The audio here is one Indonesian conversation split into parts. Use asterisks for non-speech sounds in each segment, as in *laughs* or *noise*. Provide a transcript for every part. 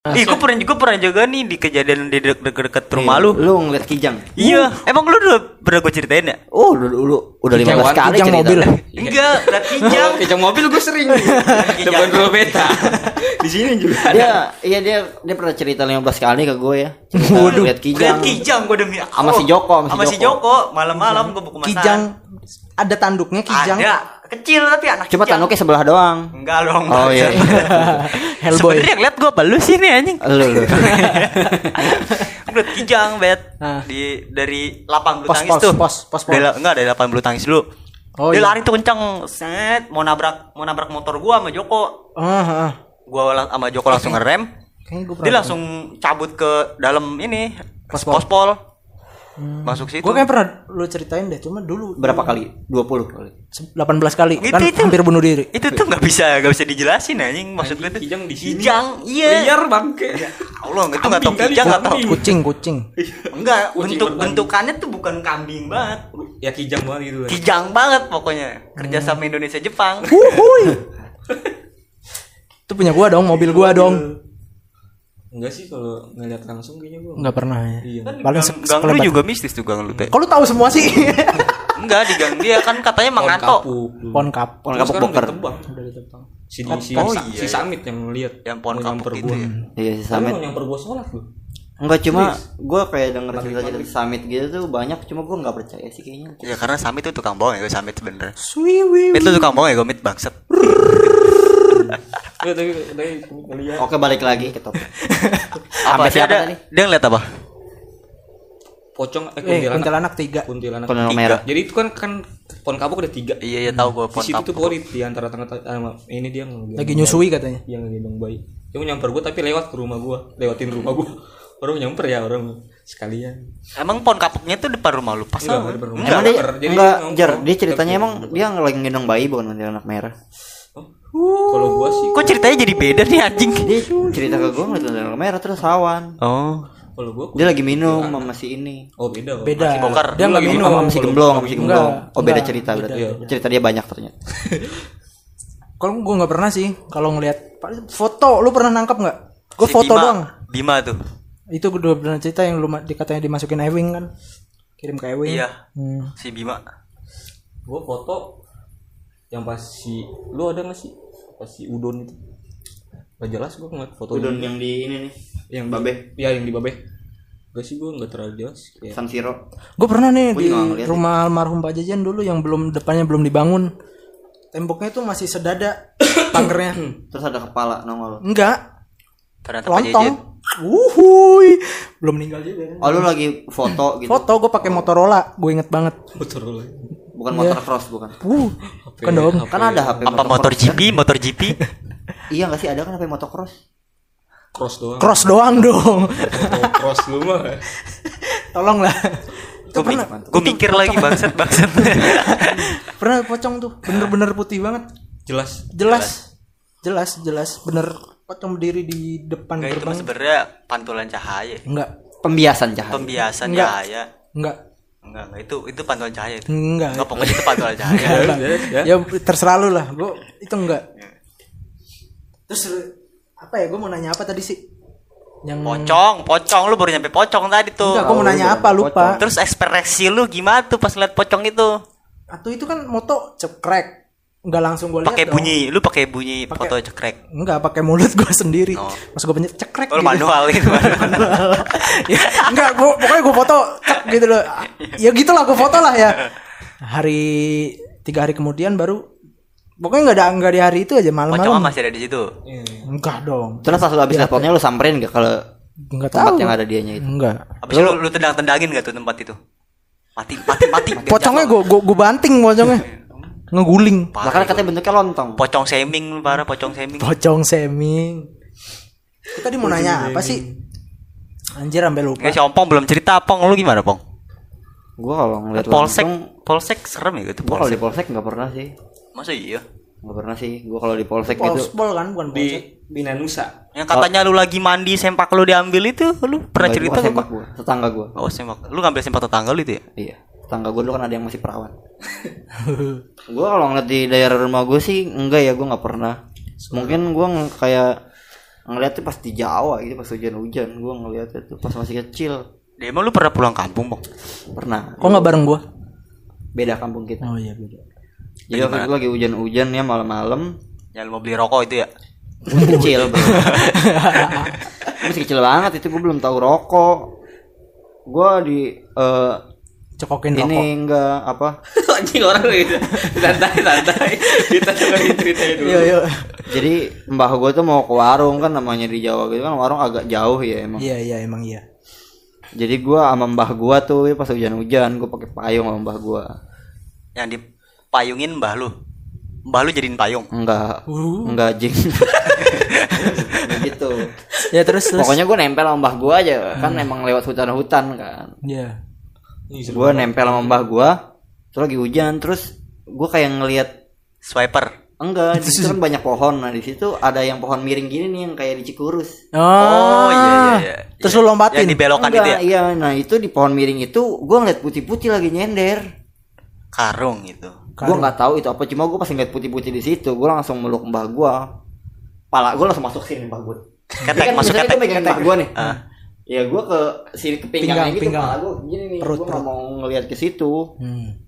Ih, gue pernah gue pernah juga nih di kejadian di de- deket-deket rumah lu. Lu ngeliat kijang. Iya, emang lu udah pernah gue ceritain ya? Oh, lu, lu, udah Kijang 15 wan- kali kijang cerita. mobil. *laughs* Enggak, udah kijang. Kejang mobil gue sering Depan dulu beta *laughs* Di sini juga Dia iya dia dia pernah cerita 15 kali ke gue ya. Waduh, lihat kijang. Lihat kijang gue demi Sama si Joko, sama si sama si Joko. Malam-malam gue buku masakan. Kijang ada tanduknya kijang. Ada kecil tapi anak Cuma kijang. tanduknya sebelah doang. Enggak dong. Oh iya. *laughs* Hellboy. Sebenarnya yang lihat gue apa lu sih nih anjing? Lu lu. *laughs* Udah kijang bet Nah. di dari lapang bulu Pos, tangis pos, tuh. pos, pos, pos. Dari enggak dari lapang bulu tangis dulu. Oh, dia iya. lari tuh kenceng, set mau nabrak mau nabrak motor gua sama Joko. Ah. Gua lang- sama Joko langsung ngerem. Dia langsung cabut ke dalam ini Pospol. pospol. Masuk situ. Gue kayak pernah lu ceritain deh, cuma dulu Berapa kali? 20 kali. 18 kali Itu- kan itu. hampir bunuh diri. itu tuh nggak bisa nggak bisa dijelasin anjing maksud gue tuh. Kijang di sini. Kijang, iya. Liar bangke Allah itu nggak tahu kijang nggak tahu. Kucing, kucing. Enggak, Kucing bentuk bentukannya tuh bukan kambing banget. Ya kijang banget gitu Kijang banget pokoknya. Kerja sama Indonesia Jepang. Wuhui. Itu punya gua dong, mobil gua dong. Enggak sih kalau ngeliat langsung kayaknya gue Enggak pernah ya. Iya Paling gang, gang lu juga mistis tuh gang lu teh. Kok lu tahu semua sih? *laughs* Enggak di gang dia kan katanya Pohon mengantok. kapuk Terus kapuk boker. udah ditebang. Si, si, Oh, si, iya, si iya. Samit yang lihat Yang pohon Mau kapuk nyamper itu gua. ya. Iya si Samit nyamper gua sholat lu Enggak cuma gue kayak denger cerita cerita Samit gitu tuh banyak cuma gue nggak percaya sih kayaknya. Ya karena Samit tuh tukang bohong ya gue Samit sebenernya. Swiwi. Itu tukang bohong ya gue mit bangsat. Oke balik lagi ke topik. Apa dia siapa ada? tadi? Dia ngeliat apa? pocong eh Eh, kuntilanak kuntilanak tiga. kuntilanak Kuntilanak Tiga. merah. jadi itu kan kan pohon kapuk ada tiga Iya ya tahu gue di pohon situ tuh pohon di di antara tengah tengah ini dia Lagi nyusui katanya. yang ngegendong bayi dia mau nyamper gua tapi lewat ke rumah gua lewatin rumah gua orang nyamper ya orang sekalian Emang pohon kapuknya tuh depan rumah lu pas Enggak, apa? depan rumah. Enggak. Emang dia. Jadi enggak nongkrong. jar dia ceritanya emang dia lagi ngendong bayi bukan anak merah. Oh, sih Kok ceritanya jadi beda nih anjing? Dia cerita ke gue ngeliat anak merah terus sawan. Oh. kalau gua Dia lagi minum sama si ini. oh beda oh. Beda. Masih bongkar. Dia nggak Lagi minum. Sama si gemblong, sama si gemblong. Oh beda enggak, cerita berarti. beda. Cerita dia banyak ternyata. *laughs* Kalau gue nggak pernah sih. Kalau ngelihat foto, lu pernah nangkap nggak? Gue Si foto Bima- doang. Bima tuh. Itu gue udah pernah cerita yang lu dikatanya dimasukin Ewing kan. Kirim ke Ewing. Iya. Hmm. Si Bima. gua foto yang pas si lu ada nggak sih pas si udon itu Gak jelas gua ngeliat foto Udon yang di ini nih. yang Babe. Iya yang di babe Gak sih gua nggak terlalu jelas kayak San Siro. Gue pernah nih Gua di nggak rumah almarhum Pak Jajan dulu yang belum depannya belum dibangun. Temboknya tuh masih sedada *coughs* pagernya. Terus ada kepala nongol. Enggak, Ternyata lontong. Wuhui. Belum meninggal juga. Oh lu lagi foto gitu. Foto gue pakai Motorola, gue inget banget. Motorola Bukan motor cross bukan. Uh, kan dong. Kan ada HP Apa motor cross. GP, motor GP? *laughs* Iya enggak sih ada kan HP motocross? cross doang Cross doang dong. cross lu mah *laughs* Tolong lah. Gue gue mikir lagi bangsat bangsat. *laughs* Pernah pocong tuh, bener-bener putih banget. jelas Jelas. Jelas, jelas. Bener pocong berdiri di depan Enggak itu gerbang. sebenarnya pantulan cahaya. Enggak, Pembiasan cahaya. Pembiasan Enggak. cahaya. enggak, Enggak, enggak itu itu pantulan cahaya itu. enggak. Enggak pokoknya itu pantulan *laughs* cahaya. Enggak. Ya terserah lu lah. Gue itu enggak. Terus apa ya? Gue mau nanya apa tadi sih? Yang Pocong, pocong lu baru nyampe pocong tadi tuh. Enggak, gue mau nanya apa lupa. Terus ekspresi lu gimana tuh pas liat pocong itu? Atau itu kan moto cekrek. Enggak langsung gue Pakai dong. bunyi, lu pakai bunyi Pakai- foto cekrek. Enggak, pakai mulut gue sendiri. Oh. Pas gue pencet cekrek Oh, lu manual gitu. manual. *laughs* ya, enggak, gua, pokoknya gue foto cek gitu loh. Ya gitulah gue foto lah ya. Hari tiga hari kemudian baru pokoknya nggak ada nggak di hari itu aja Pocong malam-malam. masih ada di situ. Enggak dong. Terus pas lu habis fotonya lu samperin gak kalau Enggak tempat tahu. yang ada dianya itu? Enggak. Habis lu, lu tendang-tendangin gak tuh tempat itu? Mati, mati, mati. Pocongnya gue gue banting pocongnya. *laughs* Ngeguling. Lah kan katanya bentuknya lontong. Pocong seming lu parah, pocong seming. Pocong seming. Kita tadi mau nanya apa sih? Anjir sampai lupa. Enggak si Ompong belum cerita Pong lu gimana Pong? Gua kalau ngeliat Polsek, lontong, polsek serem ya gitu gua kalau polsek. di polsek nggak pernah sih. Masa iya? Nggak pernah sih. Gua kalau di polsek gitu. Polspol kan bukan di polsek. Bina Nusa Yang katanya lu lagi mandi sempak lu diambil itu, lu pernah Nggak, cerita ke sempak gua? gua, tetangga gua. Oh sempak, lu ngambil sempak tetangga lu itu ya? Iya. Tetangga gua dulu kan ada yang masih perawan. *laughs* gua kalau ngeliat di daerah rumah gua sih enggak ya gua nggak pernah. Mungkin gua ng- kayak ngeliatnya pas di Jawa gitu pas hujan-hujan gue ngeliatnya tuh pas masih kecil Ya, emang lu pernah pulang kampung, Bang? pernah Kok nggak bareng gua? beda kampung kita Oh iya beda. jadi waktu itu lagi hujan-hujan ya malam-malam lu mau beli rokok itu ya? Gue masih kecil bro. *laughs* Masih kecil banget itu gue belum tahu rokok gue di Cekokin ini rokok. enggak apa *laughs* Anjing orang gitu. Santai santai. Kita dengerin ceritanya dulu. Iya iya. jadi mbah gue tuh mau ke warung kan namanya di Jawa gitu kan warung agak jauh ya emang Iya iya emang iya. jadi gue sama mbah gue tuh pas hujan-hujan gue pakai payung sama mbah gue Yang dipayungin mbah lu. Mbah lu jadiin payung. enggak Uh. enggak jing *laughs* gitu Ya terus terus. pokoknya gue nempel sama mbah gue aja kan emang lewat hutan-hutan kan Iya. Gue nempel sama mbah gue terus lagi hujan terus gue kayak ngelihat Swiper. enggak di situ kan *laughs* banyak pohon nah di situ ada yang pohon miring gini nih yang kayak di Cikurus Oh, iya, iya, iya. Terus lu lompatin. Yang dibelokan enggak itu ya? iya nah itu di pohon miring itu gue ngeliat putih-putih lagi nyender Karung itu. gue nggak tahu itu apa cuma gue pas ngeliat putih-putih di situ gue langsung meluk mbah gue pala gue langsung masuk sini mbah gue Ketek, kan masuk ketek. gue megang mbah gue nih Ah. Ya gue ke sini ke pinggangnya Pinggang, gitu pinggang. gue gini nih Perut, gue nggak mau ngeliat ke situ Hmm.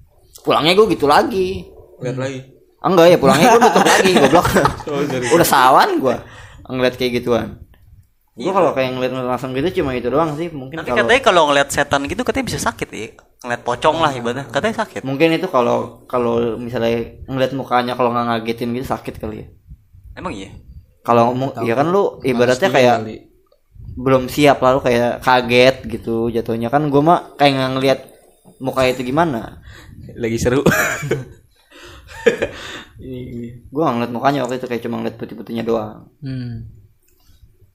pulangnya gue gitu lagi Lihat lagi. enggak ya pulangnya gue tutup lagi *laughs* goblok Oh, dari udah sawan gue ngeliat kayak gituan gue kalau kayak ngeliat langsung gitu cuma itu doang sih mungkin Tapi kalau katanya kalau ngeliat setan gitu katanya bisa sakit ya. Ngeliat pocong lah ibaratnya. Katanya sakit. mungkin itu kalau kalau misalnya ngeliat mukanya kalau nggak ngagetin gitu sakit kali ya Emang iya. kalau mu- ya kan lu ibaratnya kayak kali. Belum siap lalu kayak kaget gitu jatuhnya kan gue mah kayak nggak ngeliat muka itu gimana lagi seru. *laughs* gue nggak ngeliat mukanya waktu itu kayak cuma ngeliat putih-putihnya doang Hmm.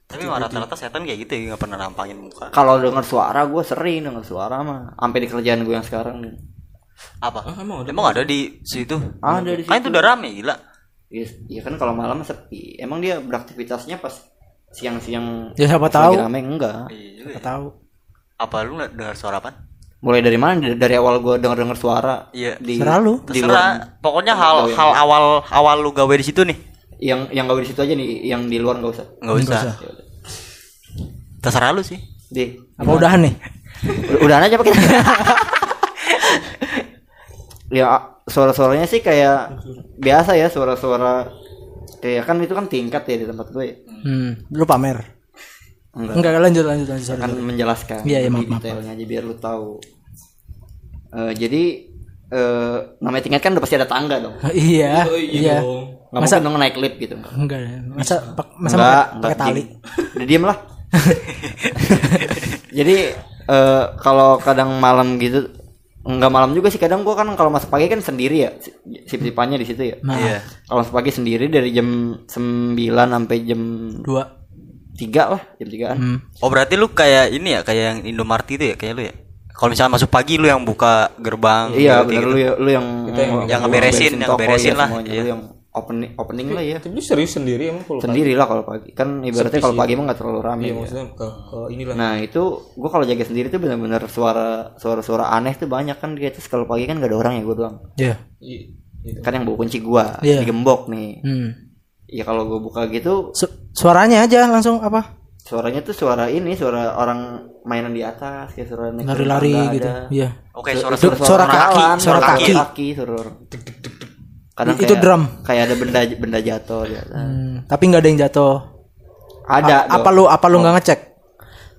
Tapi rata-rata setan kayak gitu ya nggak pernah nampangin muka. kalau denger suara gue sering denger suara mah sampai di kerjaan gue yang sekarang nih Apa? Ah, emang ada? Emang ada di situ? ada di Kan itu udah rame gila. Iya ya kan kalau malam sepi. Emang dia beraktivitasnya pas siang-siang. Ya, siapa tahu. rame enggak. Iya juga. Nggak ya. tahu. Apa lu nggak dengar suara apa? Mulai dari mana? Dari, dari awal gua denger-denger suara. Iya. Di, Serah lu. Di Terserah. luar. Pokoknya hal hal awal awal lu gawe di situ nih. Yang yang gak di situ aja nih, yang di luar nggak usah. Nggak usah. Terserah lu sih. Di. Apa udahan nih? Udah, *laughs* udahan aja pakai. *laughs* ya suara-suaranya sih kayak biasa ya suara-suara kayak kan itu kan tingkat ya di tempat gue. ya. Hmm. Lu pamer. Enggak. Enggak lanjut lanjut lanjut. sorry. akan menjelaskan Iya, iya, lebih maaf, maaf, detailnya aja biar lu tahu. Eh, jadi eh namanya tingkat kan udah pasti ada tangga dong. *laughs* iya. Oh, Iya. dong. Nggak Masa- dong naik lift gitu. Enggak ya. Masa pak- masa enggak, pakai- enggak pakai tali. Udah diem lah. *laughs* jadi eh kalau kadang malam gitu enggak malam juga sih kadang gua kan kalau masuk pagi kan sendiri ya sip-sipannya di situ ya. Nah, Iya. Kalau masuk pagi sendiri dari jam 9 sampai jam dua. 3 lah, jam 3-an. Hmm. Oh berarti lu kayak ini ya kayak yang Indomaret itu ya kayak lu ya. Kalau misalnya masuk pagi lu yang buka gerbang. Iya, gitu, benar gitu. lu ya, lu yang yang ngeberesin, yang toko, ngeberesin iya, lah, semuanya. iya. Lu yang opening opening lah ya. Tapi serius sendiri emang kalau Sendiri lah kalau pagi. Kan ibaratnya kalau pagi emang nggak terlalu rame. Iya ya. maksudnya ke, ke inilah. Nah itu gua kalau jaga sendiri tuh benar-benar suara suara-suara aneh tuh banyak kan di atas kalau pagi kan gak ada orang ya gua doang. Iya. Gitu. Kan yang bawa kunci gua Iya. digembok nih. Hmm. Ya kalau gua buka gitu Su- suaranya aja langsung apa? suaranya tuh suara ini suara orang mainan di atas kayak suara Lari-lari gitu. Iya. Oke, Su- suara suara, suara orang kaki, suara kaki. kaki suara. Kadang Itu kayak- drum. Kayak ada benda benda jatuh. Hmm, tapi nggak ada yang jatuh. Ada. A- apa lu apa lu nggak ngecek?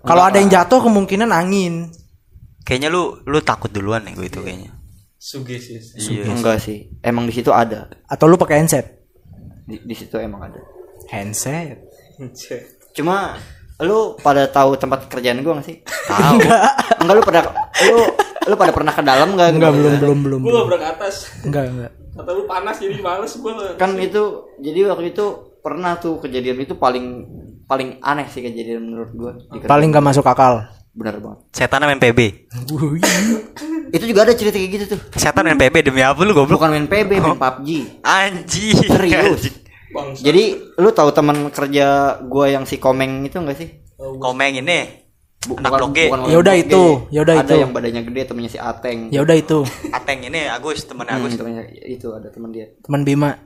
Kalau ada yang jatuh kemungkinan angin. Kayaknya lu lu takut duluan nih gue itu kayaknya. Sugesti. Iya. Enggak sih. Emang di situ ada. Atau lu pakai handset? Di, di situ emang ada. Handset. Cuma lu pada tahu tempat kerjaan gua gak sih? Tahu. Enggak lu pada lu lu pada pernah ke dalam enggak? Enggak belum belum belum. Gue belum. gak pernah ke atas. Enggak enggak. Kata lu panas jadi males gue. Kan itu jadi waktu itu pernah tuh kejadian itu paling paling aneh sih kejadian menurut kerjaan. Paling nggak masuk akal. bener banget. Setan main PB. Itu juga ada cerita kayak gitu tuh. Setan main PB demi apa lu goblok? Bukan main PB, main PUBG. Anjir. Serius. Jadi lu tahu teman kerja gua yang si Komeng itu enggak sih? Komeng ini. Bu- Anak blok G. bukan Ya udah itu, ya udah ada itu. yang badannya gede temennya si Ateng. Ya udah itu Ateng ini Agus teman Hmm, Agus. temennya itu ada teman dia. teman Bima.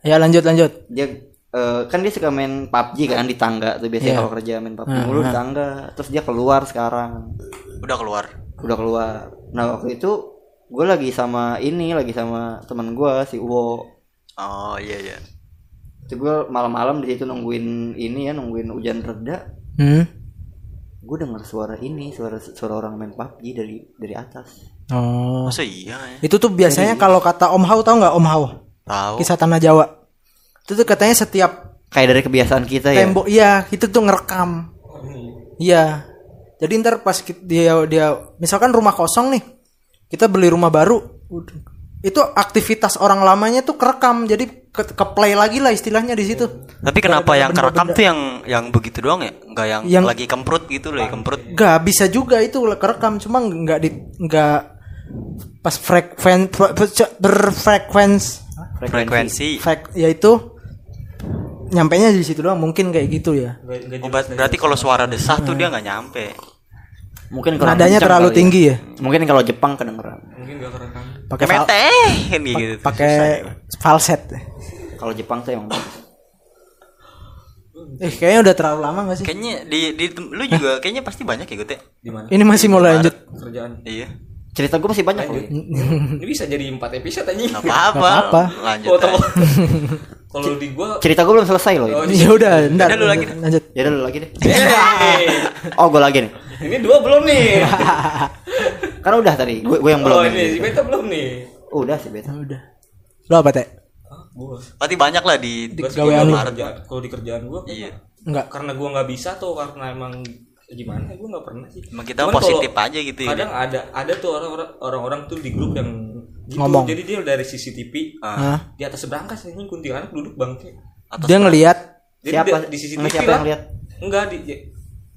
Ya lanjut lanjut. Dia eh, kan dia suka main PUBG kan di tangga tuh biasanya Iya. kalau kerja main PUBG mulu di tangga terus dia keluar sekarang Udah keluar. udah keluar nah waktu itu gue lagi sama ini lagi sama teman gue si Uwo Oh iya iya. itu gue malam-malam di situ nungguin ini ya nungguin hujan reda Hmm. Gue dengar suara ini suara suara orang main PUBG dari dari atas Oh. Masa iya ya? Itu tuh biasanya kalau kata Om Hao tahu nggak Om Hao? Tahu. Kisah tanah Jawa. Itu tuh katanya setiap kayak dari kebiasaan kita ya tembok iya itu tuh ngerekam. Iya. Jadi ntar pas dia dia misalkan rumah kosong nih. Kita beli rumah baru. Itu aktivitas orang lamanya tuh kerekam. Jadi ke, ke play lagi lah istilahnya di situ. Tapi kenapa yang kerekam tuh yang yang begitu doang ya? Enggak yang, Yang- lagi kemprut gitu loh, kemprut. Gak bisa juga itu kerekam cuma nggak di nggak pas frekven berfrekuensi Frekuensi. frek yaitu nyampainya di situ doang mungkin kayak gitu ya Oh, ber- berarti kalau suara desah tuh dia nggak nyampe. Mungkin kurang nadanya kencang terlalu ya. tinggi ya mungkin kalau Jepang kedengeran Mungkin gak kerekam. pakai fal- Meteh gitu. pakai falset kalau Jepang tuh emang bagus. eh kayaknya udah terlalu lama gak sih Kayaknya di di lu juga kayaknya pasti banyak ya gue Di mana? ini masih mau lanjut Kerjaan. Iya. cerita gue masih banyak loh Ini bisa jadi 4 episode anjing. Nggak apa-apa. Apa-apa. Lanjut. Oh, aja. *laughs* Kalau di gua cerita gue belum selesai loh Oh, ini. ya udah ntar Udah, lu lagi. lanjut ya udah lu lagi deh *laughs* oh gue lagi nih ini dua belum nih. *laughs* karena udah tadi gue gue yang belum Oh, ini si Beta belum nih. Oh, udah sih beta udah lo apa teh. Berarti banyak lah di, Di Gua sih gawean kalau lu. di kerjaan, kalau di kerjaan gua Iya. enggak karena gua nggak bisa tuh karena emang gimana gua nggak pernah sih. Emang kita Cuman positif aja gitu ya. Kadang ada ada tuh orang-orang orang-orang tuh di grup yang gitu. Ngomong. Jadi dia dari CCTV Ah. Hah? di atas berangkas ini kuntilanak duduk bangke. Atas dia ngelihat Jadi Siapa? di, di CCTV siapa lah. yang lihat? Enggak di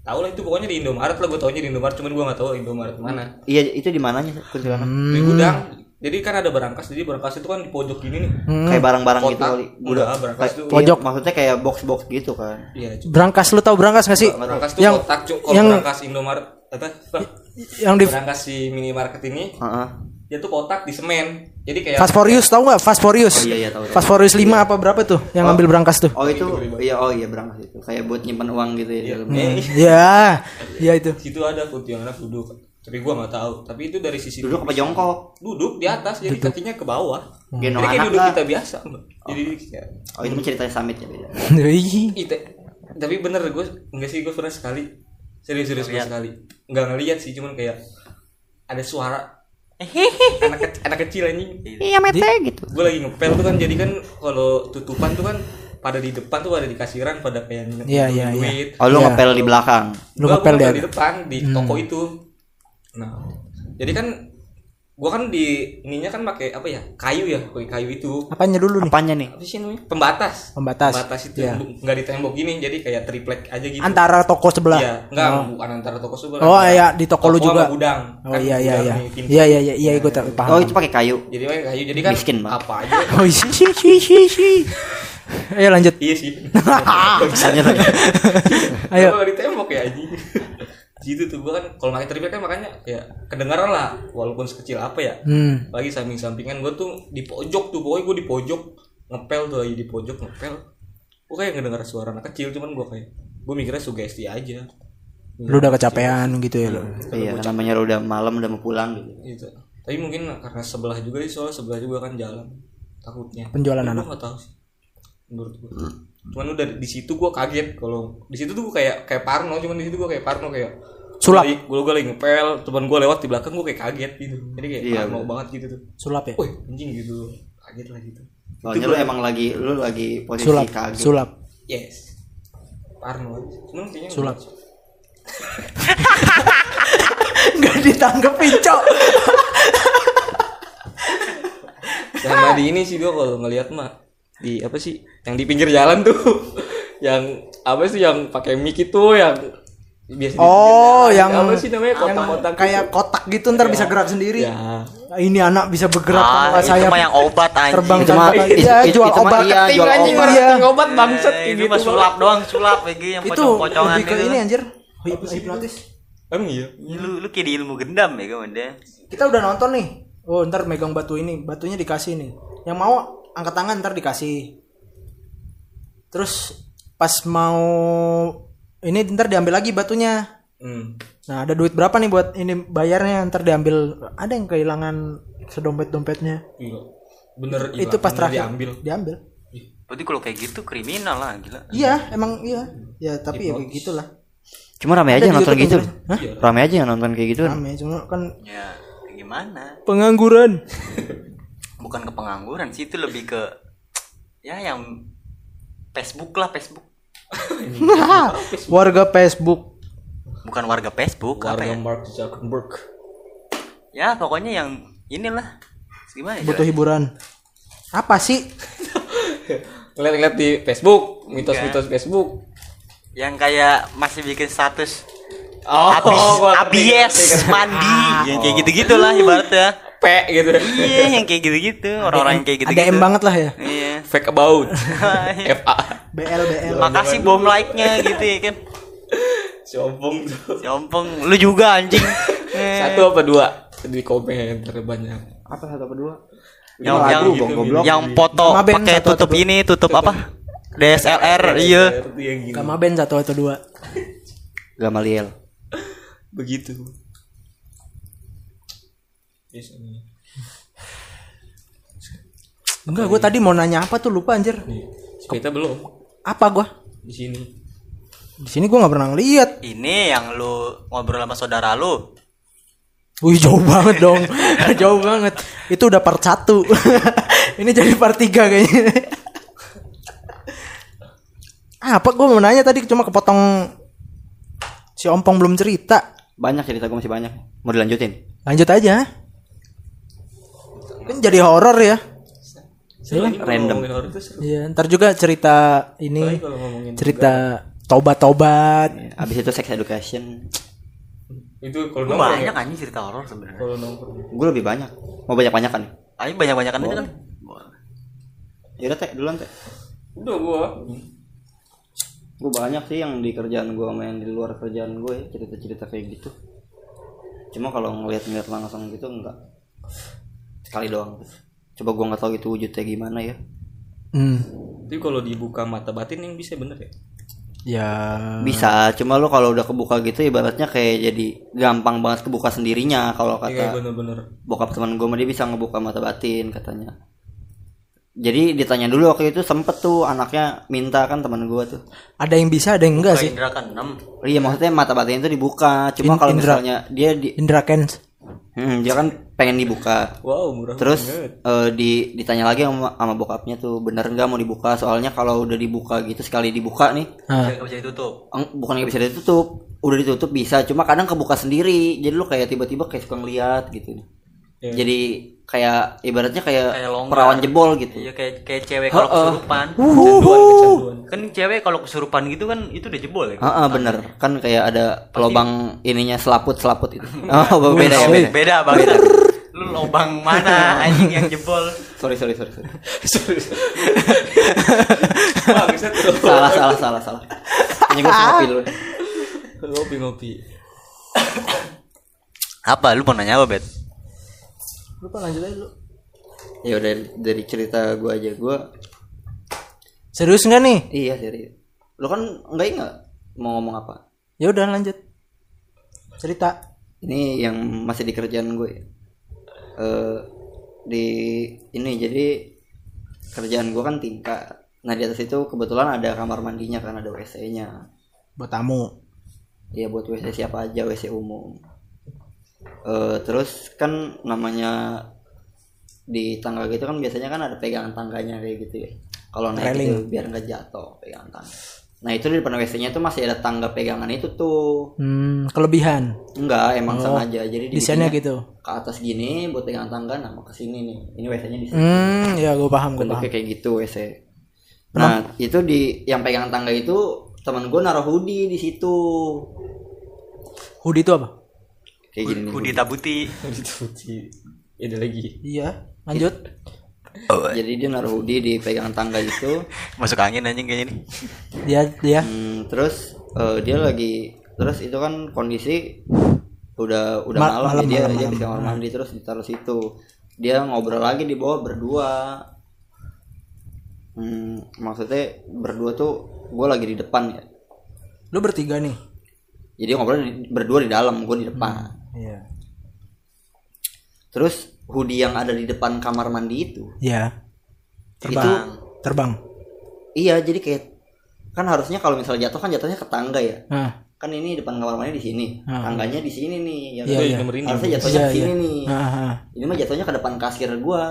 tahu lah itu pokoknya di Indomaret lah gue taunya di Indomaret cuman gue nggak tahu Indomaret mana. iya itu di mananya kuntilanak Hmm. Di gudang. Jadi kan ada berangkas, jadi berangkas itu kan di pojok gini nih. kayak barang-barang gitu kali berangkas Kayak- tuh. iya, Pojok. maksudnya kayak box-box gitu kan Iya, berangkas lu tahu berangkas gak sih berangkas tuh yang kotak. Kalau yang berangkas Indomaret apa? yang di Berangkas si minimarket ini Heeh. dia tuh kotak di semen. Jadi kayak Fast tahu nggak? Fast oh iya iya tahu tahu. Fast 5 apa berapa tuh yang ngambil berangkas tuh? Oh itu iya oh iya berangkas itu. Kayak buat nyimpan uang gitu ya di dalamnya. *laughs* eh, ya ya itu. Situ ada kuntilanak duduk. Tapi gua nggak tahu. Tapi itu dari sisi duduk apa jongkok? Duduk di atas jadi kakinya ke bawah. gendong Jadi kayak anak duduk kita biasa. Jadi kayak oh itu ceritanya summit ya *laughs* Ite, tapi bener gue enggak sih gue pernah sekali. Serius serius gue sekali. Nggak ngeliat sih cuman kayak ada suara *laughs* anak kecil, anak kecil anjing. Iya mete gitu. Gue lagi ngepel tuh kan jadi kan kalau tutupan tuh kan pada di depan tuh ada di kasiran pada kayak Iya, ngitungin iya, iya. duit. Oh lu Iya. ngepel di belakang? Lu Gua- ngepel gua di di depan di toko itu. Nah jadi kan gua kan di ininya kan pakai apa ya kayu ya pakai kayu itu apanya dulu nih apanya nih apa sih namanya pembatas Pembatas. itu Iya. bu- nggak di tembok gini jadi kayak triplek aja gitu antara toko sebelah Iya, enggak bukan antara toko sebelah. Oh, iya, di toko lu juga. sama gudang. oh Kan iya iya gudang iya nih, pintu. iya iya iya iya gue tak oh paham itu pakai kayu Jadi pakai kayu. Jadi kan Miskin, Bang. apa aja. *laughs* oh iya si si si si ayo lanjut iya sih. *laughs* *laughs* Ayo. Kalau di tembok ya anjing. Gitu tuh gua kan kalau pakai triplek kan makanya kayak kedengaran lah walaupun sekecil apa ya. hmm Lagi samping-sampingan gua tuh di pojok tuh pokoknya gua di pojok ngepel tuh lagi di pojok ngepel. Gua kayak ngedengar suara anak kecil cuman gua kayak gua mikirnya sugesti aja. lu udah kecapean gitu ya lu iya namanya lu udah malam udah mau pulang gitu gitu tapi mungkin karena sebelah juga sih soalnya sebelah juga kan jalan takutnya Penjualan Tapi anak. nggak tahu sih menurut gua cuman udah di situ gua kaget kalau di situ tuh gua kayak kayak parno cuman di situ gua kayak parno kayak Sulap. gue gue lagi ngepel teman gua lewat di belakang gua kayak kaget gitu. Jadi kayak Iya, parno banget gitu tuh. Sulap ya? Wih anjing gitu. Kaget lah gitu. Soalnya lu emang lagi lu lagi posisi sulap kaget. sulap. Yes. Parno. Cuman kayaknya sulap. *laughs* nggak ditanggepin cok sama di ini sih gua kalau ngelihat mah di apa sih yang di pinggir jalan tuh *laughs* yang apa sih yang pakai mic itu yang biasa di oh pinggir yang apa sih namanya kotak-kotak kayak kotak gitu ntar bisa gerak sendiri. Ya ini anak bisa bergerak Ah, tanpa saya yang obat anjing. terbang Itu mah- tanpa itu- iya itu- jual itu obat. iya, jual anjing obat. Iya. obat bangsat Eh, kayak itu gitu. mah sulap doang, sulap lagi yang itu lebih ke itu. ini anjir. Hip- hipnotis. emang iya? Lu lu kayak di ilmu gendam ya kawan deh. kita udah nonton nih. Oh ntar megang batu ini. Batunya dikasih nih. Yang mau angkat tangan ntar dikasih terus pas mau ini ntar diambil lagi batunya Hmm. nah ada duit berapa nih buat ini bayarnya ntar diambil ada yang kehilangan sedompet dompetnya Gila. Bener hilang, itu pas bener terakhir diambil. diambil Berarti kalau kayak gitu kriminal lah gila. iya emang iya ya tapi ya kayak gitulah Cuma rame aja nonton gitu. Hah? Rame aja yang nonton kayak gitu. rame cuma kan Ya gimana? pengangguran *laughs* Bukan ke pengangguran sih itu lebih ke ya yang Facebook lah Facebook. *laughs* warga Facebook Bukan warga Facebook apa Warga ya? Mark Zuckerberg. Ya pokoknya yang inilah gimana ya? butuh hiburan apa sih Ngeliat-ngeliat di Facebook, mitos-mitos Facebook. yang kayak masih bikin status Oh, abies ngerti, ngerti. mandi yang kayak gitu-gitu lah ibaratnya P gitu. iya yang kayak gitu-gitu orang-orang yang kayak gitu ADM banget lah ya iya Fake about. *laughs* FA. BL BL makasih bom like nya gitu ya kan Sombong tuh. Jompong lu juga anjing Eh, *laughs* Satu apa dua? Di komentar banyak. Apa satu apa dua? yang yang goblok. yang foto pakai tutup ini tutup apa DSLR *laughs* iya yang gini. Gama band satu atau dua Gamaliel. Begitu. Biasanya. enggak gue tadi mau nanya apa tuh lupa anjir. Kita belum. Apa gua? Di sini. di sini gua nggak pernah ngeliat. Ini yang lu ngobrol sama saudara lu. Wih jauh banget dong. *laughs* Jauh banget. Itu udah part 1 *laughs* Ini jadi part 3 kayaknya. *laughs* Apa gue mau nanya tadi cuma kepotong Si Ompong belum cerita. Banyak cerita gue masih banyak. Mau dilanjutin? Lanjut aja Kan jadi horor ya Seru kalau Random. ngomongin horor itu seru. Iya ntar juga cerita ini Apalagi kalau ngomongin Cerita tobat-tobat Abis itu sex education. itu kalau nongkrong banyak ya? anjing cerita horor sebenarnya Kalau nongkrong. Gue lebih banyak. Mau banyak banyakan? ayo banyak banyakan itu kan Yaudah teh, duluan teh. Udah gua. Gue banyak sih yang di kerjaan gue sama yang di luar kerjaan gue ya, cerita-cerita kayak gitu. Cuma kalau ngeliat-ngeliat langsung gitu enggak. Sekali doang. Coba gue nggak tahu itu wujudnya gimana ya. hmm. Tapi kalau dibuka mata batin yang bisa bener ya? Ya Bisa, cuma lo kalau udah kebuka gitu ibaratnya kayak jadi gampang banget kebuka sendirinya kalau Iya kata bener-bener. bokap teman gue mah dia bisa ngebuka mata batin katanya. Jadi ditanya dulu waktu itu sempet tuh anaknya minta kan teman gue tuh. Ada yang bisa ada yang enggak sih Indra kan 6 Iya maksudnya mata batin itu dibuka. Cuma In- kalau misalnya dia di, Indra Kens hmm, dia kan pengen dibuka. Wow, murah Terus banget. eh, di ditanya lagi sama, sama bokapnya tuh bener nggak mau dibuka? Soalnya kalau udah dibuka gitu sekali dibuka nih, Ah. Gak bisa ditutup bukan nggak bisa ditutup, udah ditutup bisa. Cuma kadang kebuka sendiri. Jadi lu kayak tiba-tiba kayak suka ngeliat gitu. Iya. Jadi kayak ibaratnya kayak, Kayak longgar. perawan jebol gitu. Iya kayak kayak cewek kalau kesurupan Kecanduan, kecanduan. Kan cewek kalau kesurupan gitu kan itu udah jebol ya Heeh, bener kan kayak ada lubang ininya selaput selaput itu. *laughs* Oh beda ya beda. Beda bang Lu lobang mana anjing yang jebol Sorry sorry sorry sorry. Salah salah salah salah. Ini gue ngopi dulu. Ngopi-ngopi. Apa lu mau nanya apa bet? Lupa lanjut aja lu Ya udah dari cerita gue aja gue. Serius nggak nih? Iya serius. Lo kan enggak ingat mau ngomong apa? Ya udah lanjut Cerita Ini yang masih di kerjaan gue. ya. Eh di ini jadi kerjaan gue kan tingkat. Nah di atas itu kebetulan ada kamar mandinya kan ada WC-nya. Buat tamu Iya buat WC siapa aja WC umum. Eh terus kan namanya di tangga gitu kan biasanya kan ada pegangan tangganya kayak gitu ya. Kalau naik Railing. itu biar nggak jatuh pegangan tangga. Nah itu di depan WC-nya tuh masih ada tangga pegangan itu tuh. hmm, Kelebihan Enggak, emang sengaja. Jadi Desainnya gitu ke atas gini buat pegangan tangga, nah mau ke sini nih. Ini WC-nya di sini. Hmm ya gue paham gue paham kayak gitu WC. Nah itu di yang pegangan tangga itu teman gue naruh hoodie di situ. Hoodie itu apa? Kayak gini. Budi tabuti Dicuci. Ada lagi. Iya lanjut Jadi dia naruh hoodie di pegangan tangga itu. *laughs* Masuk angin anjing kayaknya nih Dia dia Hmm, terus eh, dia lagi terus itu kan kondisi udah udah Ma- malam, malam, ya, dia malam, dia malam. di kamar mandi terus ditaruh situ. Dia ngobrol lagi di bawah berdua. Hmm, maksudnya berdua tuh gue lagi di depan ya. Lu bertiga nih. Jadi ngobrol di- berdua di dalam, gue di depan. Iya. Terus hoodie yang ada di depan kamar mandi itu, Iya. itu Terbang. Terbang. iya jadi kayak kan harusnya kalau misalnya jatuh kan jatuhnya ke tangga ya. Nah. Kan ini depan kamar mandi di sini, Hmm. tangganya di sini nih. Yang Iya, iya. Nomor ini. harusnya jatuhnya Iya, ke sini iya. nih. Ah, ah. Ini mah jatuhnya ke depan kasir gua.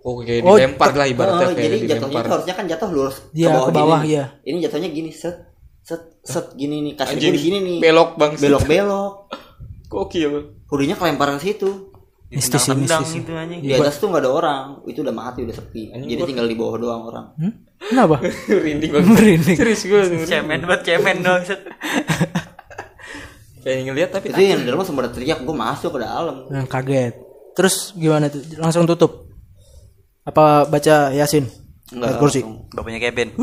Oh kayak Oh, dilempar lah ibaratnya Oh, kayak jadi jatuhnya harusnya kan jatuh lurus Iya, ke bawah, gini. iya. Ini jatuhnya gini set set set gini nih kasir Anjing, gua di sini nih. belok bang Belok belok. Gokil Hoodie-nya kelempar ke situ. Mistis sih, Tendang mistis. gitu anjing. Di atas tuh nggak ada orang. Itu udah mati, udah sepi. Jadi tinggal di bawah doang orang. Hmm? Kenapa? *laughs* Rinding banget Merinding. Serius gue *laughs* Cemen buat cemen dong. Pengen *laughs* ngeliat tapi Itu yang di dalam sempat teriak, gue masuk ke dalam. Yang kaget. Terus gimana tuh? Langsung tutup. Apa baca Yasin? Enggak, kursi. langsung. Bapaknya Kevin.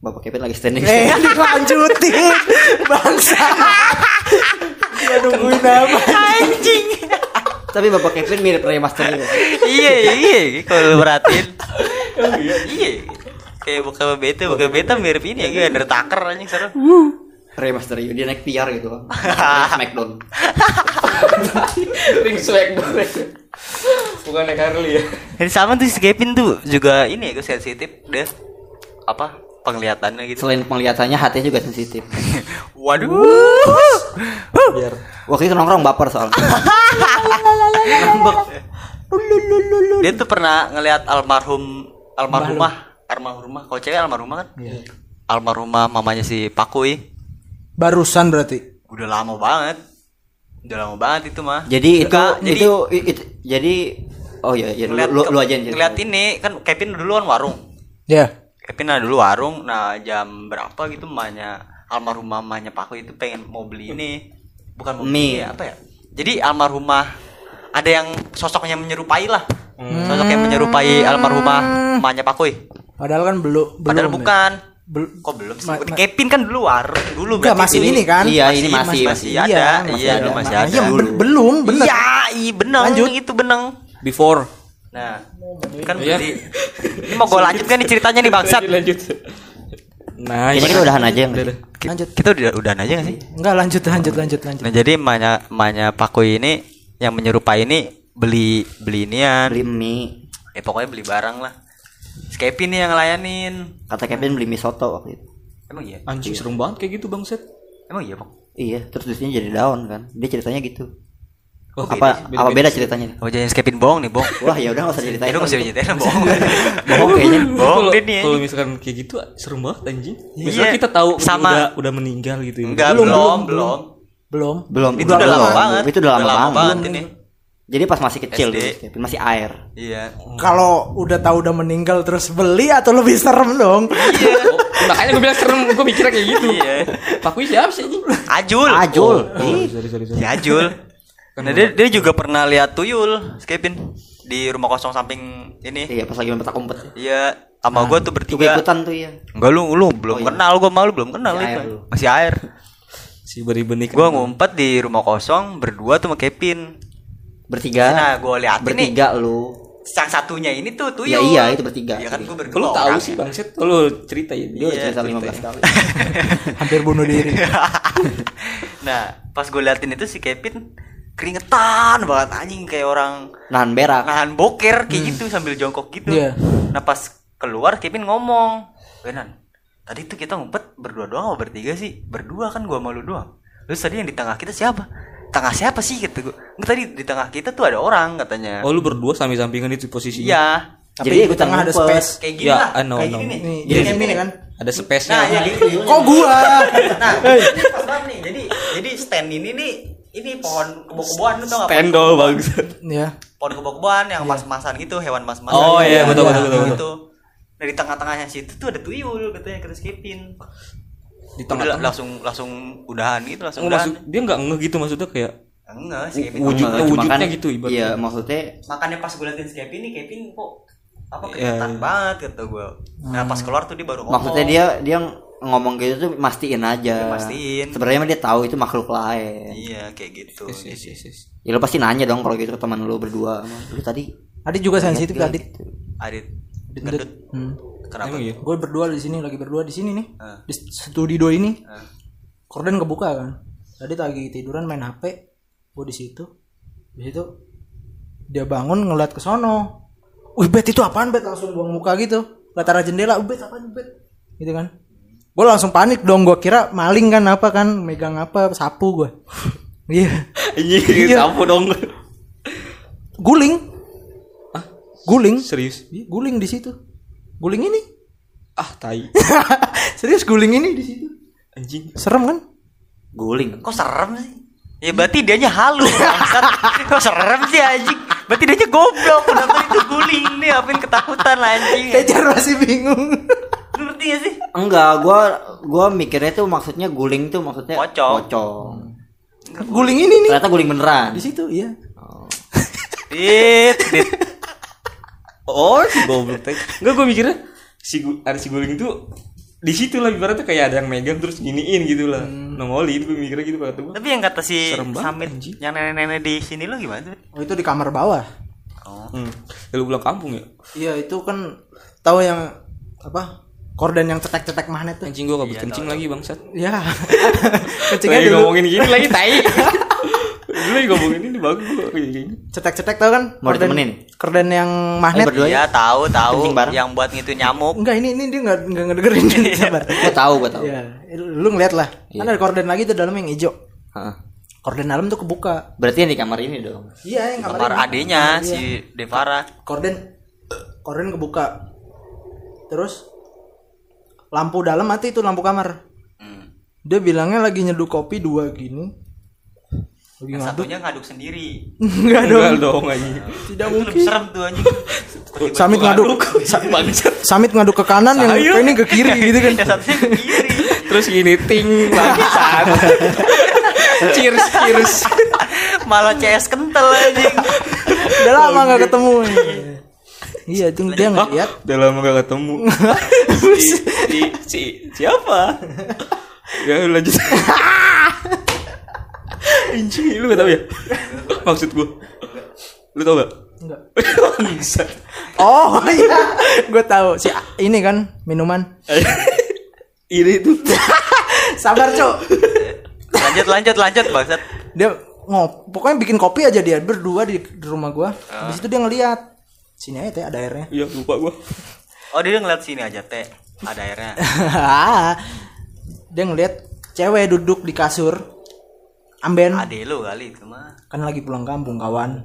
Bapak Kevin lagi standing. Eh, dilanjutin. Bangsa. Dia nungguin apa? Anjing. Tapi Bapak Kevin mirip Ray Master iya iya kalau lu perhatiin. iya. Kayak buka beta, buka beta mirip ini ya, kayak Undertaker anjing seru. Ray Master dia naik PR gitu. *laughs* Smackdown. Ring smackdown Bukan naik Harley ya Ini sama tuh si Kevin tuh juga ini ya, gue sensitif deh. Apa penglihatannya gitu. Selain penglihatannya hatinya juga sensitif. *laughs* Waduh. Biar Waktu itu nongkrong baper soalnya. Dia tuh pernah ngelihat almarhum almarhumah, almarhumah. Kalau cewek almarhumah kan? Almarhumah mamanya si Pakui. Barusan berarti. Udah lama banget. Udah lama banget itu mah. Jadi itu Enggak, jadi itu, itu jadi oh ya ya lu, ngeliat, lu, lu aja ngeliat ini kan Kevin dulu kan warung. Ya. Kevin ada dulu warung. Nah jam berapa gitu mamanya almarhumah mamanya Pakui itu pengen mau beli ini. Bukan mau beli Mie. apa ya? Jadi almarhumah ada yang sosoknya menyerupai lah. Sosok yang menyerupai almarhumah mamanya Pakui. Padahal kan belum belum. Padahal ya. bukan. Bel- Kok belum sih? Ma- Kevin kan dulu warung dulu Enggak, berarti masih ini kan? Iya, ini masih masih, masih. ada. Iya, Iya, masih dulu ada. masih Nah, ada. iya, ben- belum, bener. Iya, iya benang. Lanjut. Itu benang. Before Nah, kan Iya. beli. Ini mau gue lanjutkan nih ceritanya nih bangsat. Lanjut Nah Ini kita udahan aja yang Udah, udah. Lanjut. Kita udah udahan aja gak sih? Enggak lanjut lanjut lanjut lanjut. Nah, jadi mamanya mamanya Pakui ini yang menyerupai ini beli beli inian. beli mie. Eh pokoknya beli barang lah. Kevin nih yang ngelayanin. Kata Kevin beli mie soto waktu itu. Emang iya? Anjing serem banget kayak gitu bang Set Emang iya, Bang? Iya, terus terusnya jadi daun kan. Dia ceritanya gitu. Oh, apa beda- apa beda- beda ceritanya? Oh, jangan si Kevin bohong nih, bohong. Wah, ya udah enggak usah ceritain. lu masih ceritain bohong. Bohong kayaknya. Bohong dia nih. Kalau misalkan kayak gitu serem banget anjing. Iya. Misalnya kita tahu Sama- udah udah meninggal gitu. ya. Enggak, Belum, belum, belum, belum. Belum. Belum. Itu udah lama belum. banget. Itu udah lama, banget. ini. Jadi pas masih kecil SD. dulu, masih air. Iya. Kalau udah tahu udah meninggal terus beli atau lebih serem dong? Oh, *laughs* makanya gue bilang serem, gue mikirnya kayak gitu. Iya. Pak Wi siapa sih anjing? Ajul. Ajul. Oh, sorry sorry sorry. Si Ajul. Nah, dia, dia juga pernah lihat tuyul, Kevin di rumah kosong samping ini. Iya, pas lagi main petak umpet. Iya, sama gua tuh Juga bertiga. ikutan tuh ya. Enggak lu, lu belum Oh, iya. kenal gua malu belum kenal Masih itu. air lu. Masih air. Si beri benih. Gua ngumpet di rumah kosong berdua tuh sama Kevin. Bertiga. Nah, gua liatin nih. bertiga lu. Yang satunya ini tuh tuyul. Ya iya, itu bertiga. Iya kan gua berdua. Kalau tahu sih bang Set, kalau cerita ya. Dia Iya, cerita cerita 15 kali. *laughs* Hampir bunuh diri. *laughs* nah, pas gue liatin itu si Kevin keringetan banget anjing kayak orang Nahan berak. nahan boker kayak gitu sambil jongkok gitu. Iya. Nah pas keluar Kevin ngomong, Benan, tadi tuh kita ngumpet berdua doang apa bertiga sih? Berdua kan gua malu doang. Terus tadi yang di tengah kita siapa? Tengah siapa sih gitu gua. Tadi di tengah kita tuh ada orang katanya. Oh lu berdua samping-sampingan itu posisinya. iya. Tapi Jadi di ikutan tengah ada space. Kayak gini Ya, lah. Kayak gini nih. Jadi jadi kayak gini kan. Ada space-nya. Nah, ya gitu. Kok gua? Nah, ini pas banget nih. Jadi jadi stand ini nih ini pohon kebo-keboan lu tau gak? Pendol bang. Ya. Pohon kebo-keboan yang mas-masan gitu, hewan mas-masan. Oh, iya, betul, Nah, betul, betul, Gitu. Nah, di tengah-tengahnya situ tuh ada tuyul katanya kata si Kevin. Di Udah tengah-tengah. langsung langsung udahan gitu, langsung Oh, udahan. maksud dia nggak ngeh gitu maksudnya kayak Enggak, si Kevin Wujud- enggak. Cuma wujudnya kan- gitu ibaratnya. Iya, maksudnya Makanya pas gue liatin si Kevin nih, Kevin kok apa Iya, kelihatan iya. banget kata gue. Nah, pas keluar tuh dia baru ngomong. maksudnya dia dia ngomong gitu tuh mastiin aja. Dia mastiin. Sebenarnya dia tahu itu makhluk lain. Iya, kayak gitu. yes, yes, yes, yes. Ya lu pasti nanya dong kalau gitu ke teman lu berdua. Lu tadi Adit juga sensitif Adit. Adit gendut Hmm. kenapa Emang iya? Gue berdua di sini lagi berdua di sini nih. Ah. Di studio ini. Ah. Korden kebuka kan. Tadi lagi tiduran main HP. Gue di situ. Di situ dia bangun ngeliat ke sono. Wih bet itu apaan bet langsung buang muka gitu. Lihat arah jendela, "Uh, bet apaan bet? Gitu kan. Gue langsung panik dong, gue kira maling kan apa kan, megang apa, sapu gue. *laughs* Iya. *laughs* Iya, sapu dong. Guling. Guling. Serius? Iya, Guling di situ. Guling ini. Ah, tai. *laughs* Serius guling ini di situ. Anjing. Serem kan? Guling. kok serem sih ya berarti dianya halu kok serem sih anjing berarti dianya goblok kenapa itu guling nih apain ketakutan anjing Tejar masih bingung. Ngerti gak sih Enggak, gua gua mikirnya tuh maksudnya guling tuh maksudnya Pocong. pocong. guling ini nih. Ternyata guling beneran. Di situ, iya. Dit, dit. Oh, si goblok tadi. Enggak gue mikirnya si ada si guling itu di situ lah ibaratnya kayak ada yang megang terus giniin gitu lah. Nongolin gue mikirnya gitu kata gue. Tapi yang kata si Serem banget, Samit yang nenek-nenek di sini lo gimana tuh? Oh, itu di kamar bawah. Oh. Hmm. Ya, lu pulang kampung ya? Iya, itu kan tahu yang apa? Korden yang cetek-cetek magnet tuh. Anjing gue kabut kencing lagi bangsat. Iya. *laughs* Kencingnya Lagi dulu. ngomongin gini lagi tai. *laughs* Dulu lagi ngomongin ini bagus. Cetek-cetek tahu kan? Mau Korden- ditemenin? Korden yang magnet. berdua ya. Iya tahu tahu Kencing yang buat ngitu nyamuk. Enggak, ini ini dia enggak enggak ngedengerin *laughs* sabar. Gua tahu, gua tahu. Iya, lu ngeliat lah. Kan ada korden lagi tuh dalam yang hijau. Heeh. Korden dalam tuh kebuka. Berarti yang di kamar ini dong. Iya, yang Kamar ini. adenya Iya. si Devara. korden korden kebuka terus lampu dalam mati itu lampu kamar Hmm. dia bilangnya lagi nyeduh kopi dua gini lagi Yang ngaduk satunya ngaduk sendiri. *laughs* enggak dong Enggak dong anjing. tidak Itu mungkin serem tuh anjing. *laughs* samit ngaduk *laughs* samit ngaduk ke kanan yang ini ke kiri gitu kan Yang satunya ke kiri. Terus gini ting bangsat. cheers cheers. Malah CS kental anjing. udah lama nggak ketemu iya itu dia ngeliat Udah lama gak ketemu. *laughs* si, si, si, siapa? ya lanjut. Anjing, lu gak tau ya? Maksud gua. Lu tau gak? enggak oh iya gue tahu si ini kan minuman *laughs* Ini tuh. *laughs* sabar cok Lanjut lanjut lanjut bangsat. dia ngop pokoknya bikin kopi aja dia berdua di, di rumah gua di situ dia ngeliat sini aja teh ada airnya Iya, lupa gua. Oh dia ngeliat sini aja teh. Ada airnya. *laughs* dia ngeliat cewek duduk di kasur amben Ade lu kali itu mah. kan lagi pulang kampung kawan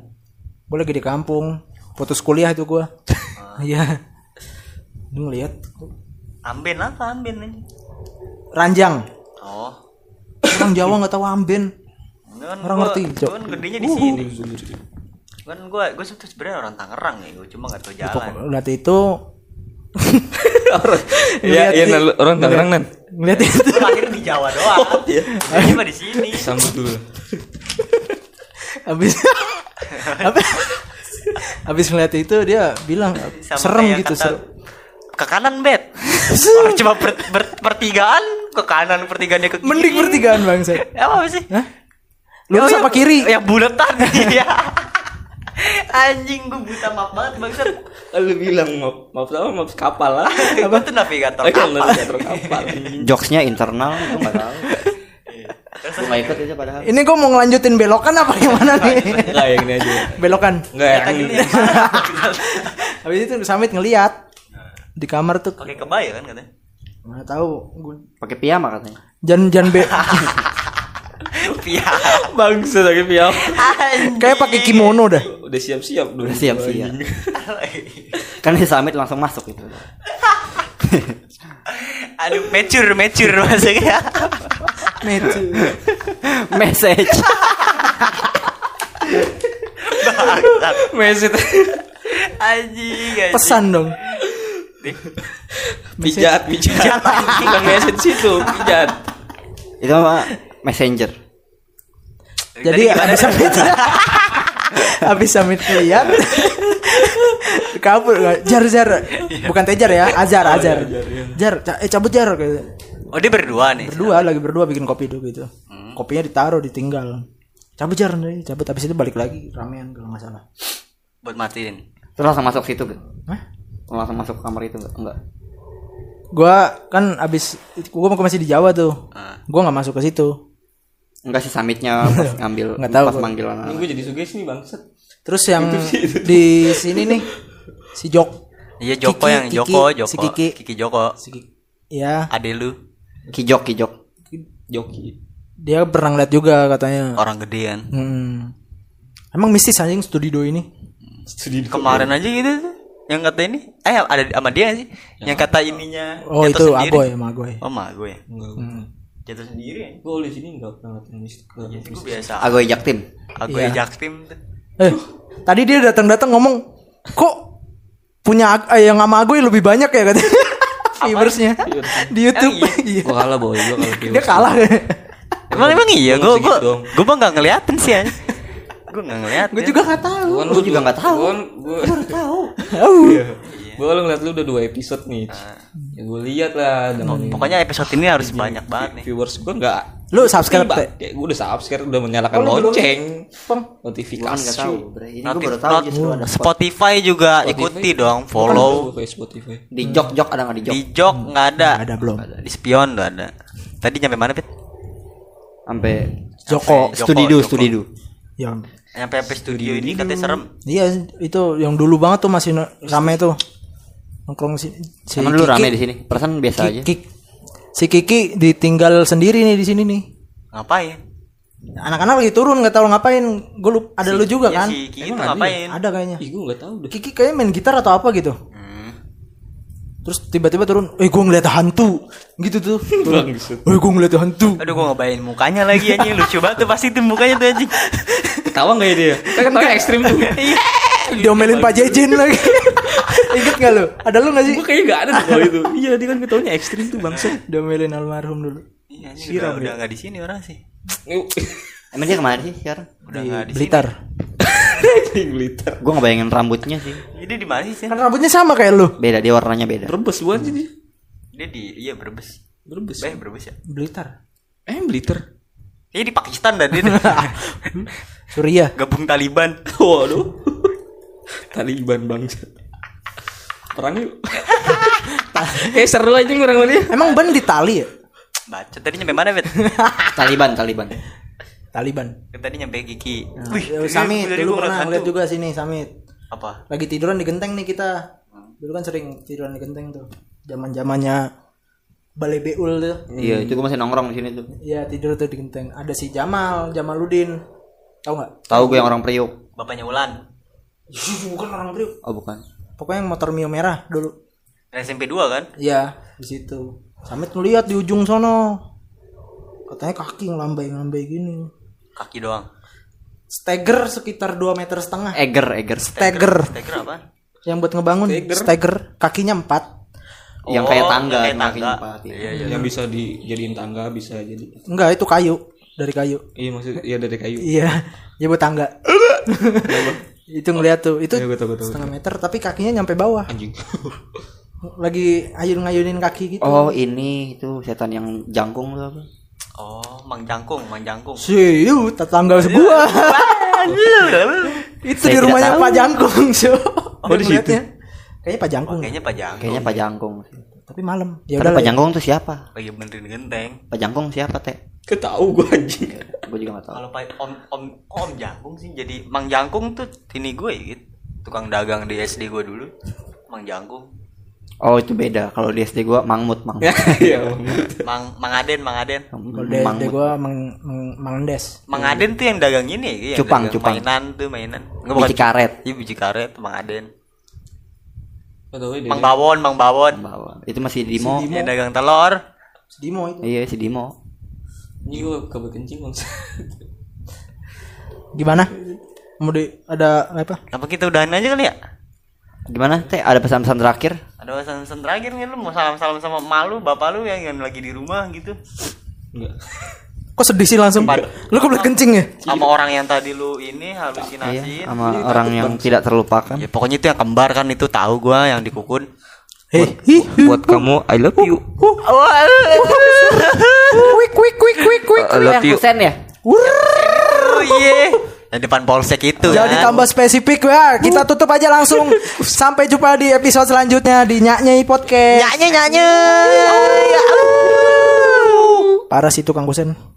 gue lagi di kampung putus kuliah itu gua *laughs* iya dia ngeliat Amben apa amben anjing? ranjang Oh. orang Jawa nggak tahu amben kan Orang gua- ngerti, Cok. gua kan gedenya di sini. Kan gua gua tuh sebenarnya orang Tangerang ya, gua cuma gak tahu jalan. *laughs* ngeliat itu Iya, iya nah, lu- orang Tangerang nan. ngeliat itu lahir di Jawa doang. Iya. Cuma di sini. Sambut dulu. habis apa habis ngeliat itu dia bilang Sama serem gitu kata, serem Ke kanan bet. Orang cuma ber, ber- pertigaan ke kanan pertigaannya ke kiri. mending pertigaan bangsa Apa sih? Hah? lurus Oh, apa yang- kiri Yang buletan *laughs* ya. Anjing gua buta maaf banget bangsat. *laughs* Lu bilang maaf, maaf sama maaf kapal lah. *laughs* Gua tuh navigator Eh, kan kapal. navigator kapal. *laughs* Jokesnya internal, gua nggak tahu. Gua nggak ikut aja padahal. ini gue mau ngelanjutin belokan apa gimana nih Enggak yang ini aja. belokan Enggak Kan mana? habis itu Samit ngeliat di kamar tuh Pakai kebaya kan katanya. mana tahu gue Pakai piyama katanya. jangan jangan be Pia. *laughs* Bangsa lagi piam. kayak pakai kimono dah Udah siap-siap dulu. Udah siap-siap. *laughs* Kan summit langsung masuk itu. *laughs* Aduh, mature, mature maksudnya. Metu. Message. Anjing, anjing. pesan dong Pijat, pijat. Bukan mesit situ, pijat. itu mah messenger. Jadi habis Samit *laughs* habis Samit ngeliat kabur jar jar bukan tejar ya ajar ajar jar ca- eh cabut jar gitu. Oh, dia berdua nih. berdua lagi berdua bikin kopi dulu gitu kopinya ditaruh ditinggal cabut jar nih cabut habis itu balik lagi ramean kalau nggak salah Buat matiin. Terus langsung masuk situ gak? Hah? Langsung masuk ke kamar itu gak? Enggak. Gua kan abis gua masih di Jawa tuh. Ah. Gua nggak masuk ke situ. Enggak sih summitnya *laughs* pas ngambil Nggak tahu pas gua. manggil anak. Ini gue jadi suges nih bangsat. Terus yang di sini nih si Jok. Iya Joko Kiki, yang Kiki, Joko, Joko. si Kiki. Kiki Joko. Si Ki- Ya, Ade lu Kijok, kijok. Joki. dia pernah ngeliat juga katanya. orang gedean. Hmm. Emang mistis anjing studio ini. Studi di Kemarin aja gitu tuh. Yang kata ini, eh ada sama dia sih? Yang kata ininya Oh itu sendiri. Agoy sama Agoy. Oh ma gue. Enggak. Hmm. Jatuh sendiri ya. Gue di sini enggak pernah ngeliatin mistik. Gue biasa. Agoy Jaktim. Aku Iya. ejak tim tuh. Eh, tadi dia datang-datang ngomong, kok punya eh, yang sama Agoy lebih banyak ya katanya. *laughs* Viewersnya di YouTube. Iya. Gue kalah boy, gue kalah. Dia kalah. Emang emang iya, gue gue gue mah nggak ngeliatin sih ya. Gue nggak ngeliat. Gue juga nggak tahu. Gue Gua juga nggak tahu. Gue baru tahu. Tahu. Gue kalau ngeliat lu udah dua episode nih. Ya gue lihat lah. Dan Pokoknya episode ini harus banyak banget nih. viewers gue enggak. Lu subscribe, Teh? Kayak gue udah subscribe, udah menyalakan Oh, belum? lonceng. Kan Notifikasi. nggak tahu. Ini gua Notif, baru tahu not- justru ada spot. Spotify juga ikuti dong, follow. Spotify. Di jok jok ada nggak di jok? Di jok nggak ada. Nggak ada, belum. Di spion tuh ada. Tadi nyampe mana Pit? Sampai Joko. Joko, studio Joko. studio. Yang Nyampe sampai studio ini katanya serem. Iya itu yang dulu banget tuh masih rame tuh nongkrong si, si Emang Kiki- rame di sini. Perasaan biasa Ki- aja. Ki- si Kiki ditinggal sendiri nih di sini nih Ngapain? anak-anak lagi turun nggak tahu ngapain gue lupa ada lu juga Iya kan si Kiki itu ngapain? ada kayaknya Ih gue nggak tahu deh. Kiki kayaknya main gitar atau apa gitu Hmm. terus tiba-tiba turun eh gue ngeliat hantu gitu tuh *laughs* turun eh gue ngeliat hantu Aduh gue ngebayangin mukanya lagi anjing lucu banget tuh pasti tuh mukanya tuh anjing. Ketawa nggak ya dia? Kan ketawa ekstrim tuh. *laughs* diomelin Pak Jejen lagi inget gak lu ada lu gak sih Gue kayaknya nggak ada tuh itu. *laughs* Iya dia kan ketawanya ekstrim tuh bangsa. diomelin almarhum dulu Iya, anjing, udah, udah nggak di sini orang sih. Emang dia ke mana sih sekarang? Udah di di sini. *laughs* Blitar Blitar. Gua ngebayangin rambutnya sih. Jadi di mana sih? Kan rambutnya sama kayak lu Beda dia warnanya beda. Brebes bukan sih dia? Dia di iya Brebes. Brebes. Eh Brebes ya. Blitar Eh Blitar. Iya di Pakistan dah dia. *laughs* Surya Gabung Taliban. Waduh. Taliban bangsa. Perang yuk. *laughs* eh seru aja kurang lebih. emang ban di tali ya Baca tadi nyampe mana, Bet? *laughs* Taliban, Taliban. Taliban Kan tadi nyampe Kiki. Ya, Samit tadi dulu pernah ngeliat juga sini Samit Apa? lagi tiduran di genteng nih kita dulu kan sering tiduran di genteng tuh zaman zamannya balai beul tuh Iya, itu masih nongkrong di sini tuh. Iya tidur tuh di genteng ada si Jamal Jamaludin tahu nggak Tahu gue yang orang Priuk. Bapaknya Ulan. *laughs* bukan orang Priuk Oh, bukan. Pokoknya yang motor Mio merah dulu SMP 2 kan? Iya di situ Samit ngeliat di ujung sono katanya kaki ngelambai ngelambai gini Kaki doang. stagger sekitar 2 meter setengah Eger, Eger. stagger Steger apa? yang buat ngebangun stagger kakinya empat Yang Oh, kayak tangga, yang kayak kakinya tangga. empat, iya. Iya, iya. Yang bisa dijadiin tangga bisa jadi. enggak itu kayu dari kayu Iya maksud iya dari kayu. Iya, ya buat tangga. *laughs* itu ngeliat tuh, itu tahu gue tahu. setengah meter tapi kakinya nyampe bawah. Anjing. *laughs* Lagi ayun-ngayunin kaki gitu. Oh, ini itu setan yang jangkung tuh apa? Oh, Mang Jangkung, Mang Jangkung. Siu, tetangga gua. *laughs* itu di rumahnya Pak Jangkung, *laughs* so. Oh, di situ? Kayaknya Pak Jangkung. Kayaknya Pak Jangkung. Kayaknya Pak Jangkung sih. Tapi malam. Ya udah. Pak Jangkung tuh siapa? Lagi benerin genteng. Pak Jangkung siapa, Teh? Ketahu gue anjing. Gue juga gak tahu. Kalau Pak Om Om Om Jangkung sih jadi Mang Jangkung tuh ini gue gitu. Tukang dagang di SD gue dulu. Mang Jangkung. Oh, itu beda. Kalau di SD gua Mangmut, Mang. *laughs* Iya. Mang Mang Aden, Mang Aden. Kalau di SD gua Mang Mang Mangendes. Mang Aden tuh yang dagang ini ya, yang Cupang, dagang cupang. mainan tuh mainan. Enggak Biji karet. Iya biji karet, Mang Aden. Mang Bawon, Mang Bawon. Itu masih Dimo. Yang dagang telur. Si Dimo itu. Iya, si Dimo. Ini gue kabel kencing bangsa. *laughs* Gimana? Mau di ada apa? Apa kita udahan aja kali ya? Gimana, Teh? Ada pesan-pesan terakhir? Ada pesan-pesan terakhir nih lu mau salam-salam sama malu bapak lu yang, yang lagi di rumah gitu. Enggak. *laughs* Kok sedih sih langsung? Lu kebelet kencing ya? Sama orang yang tadi lu ini Iya, halusinasiin. sama orang yang tidak terlupakan. Ya pokoknya itu yang kembar kan itu tahu gua yang dikukun. Hei, hi, hi. Buat kamu I love you. Quick, quick, quick, quick, quick. I love you. Ya? Oh iya. Yang depan polsek itu. Jadi kan. tambah spesifik ya. Kita tutup aja langsung. Sampai jumpa di episode selanjutnya di Nyanyai Podcast. Nyanyi nyanyi. Parah sih tukang kusen.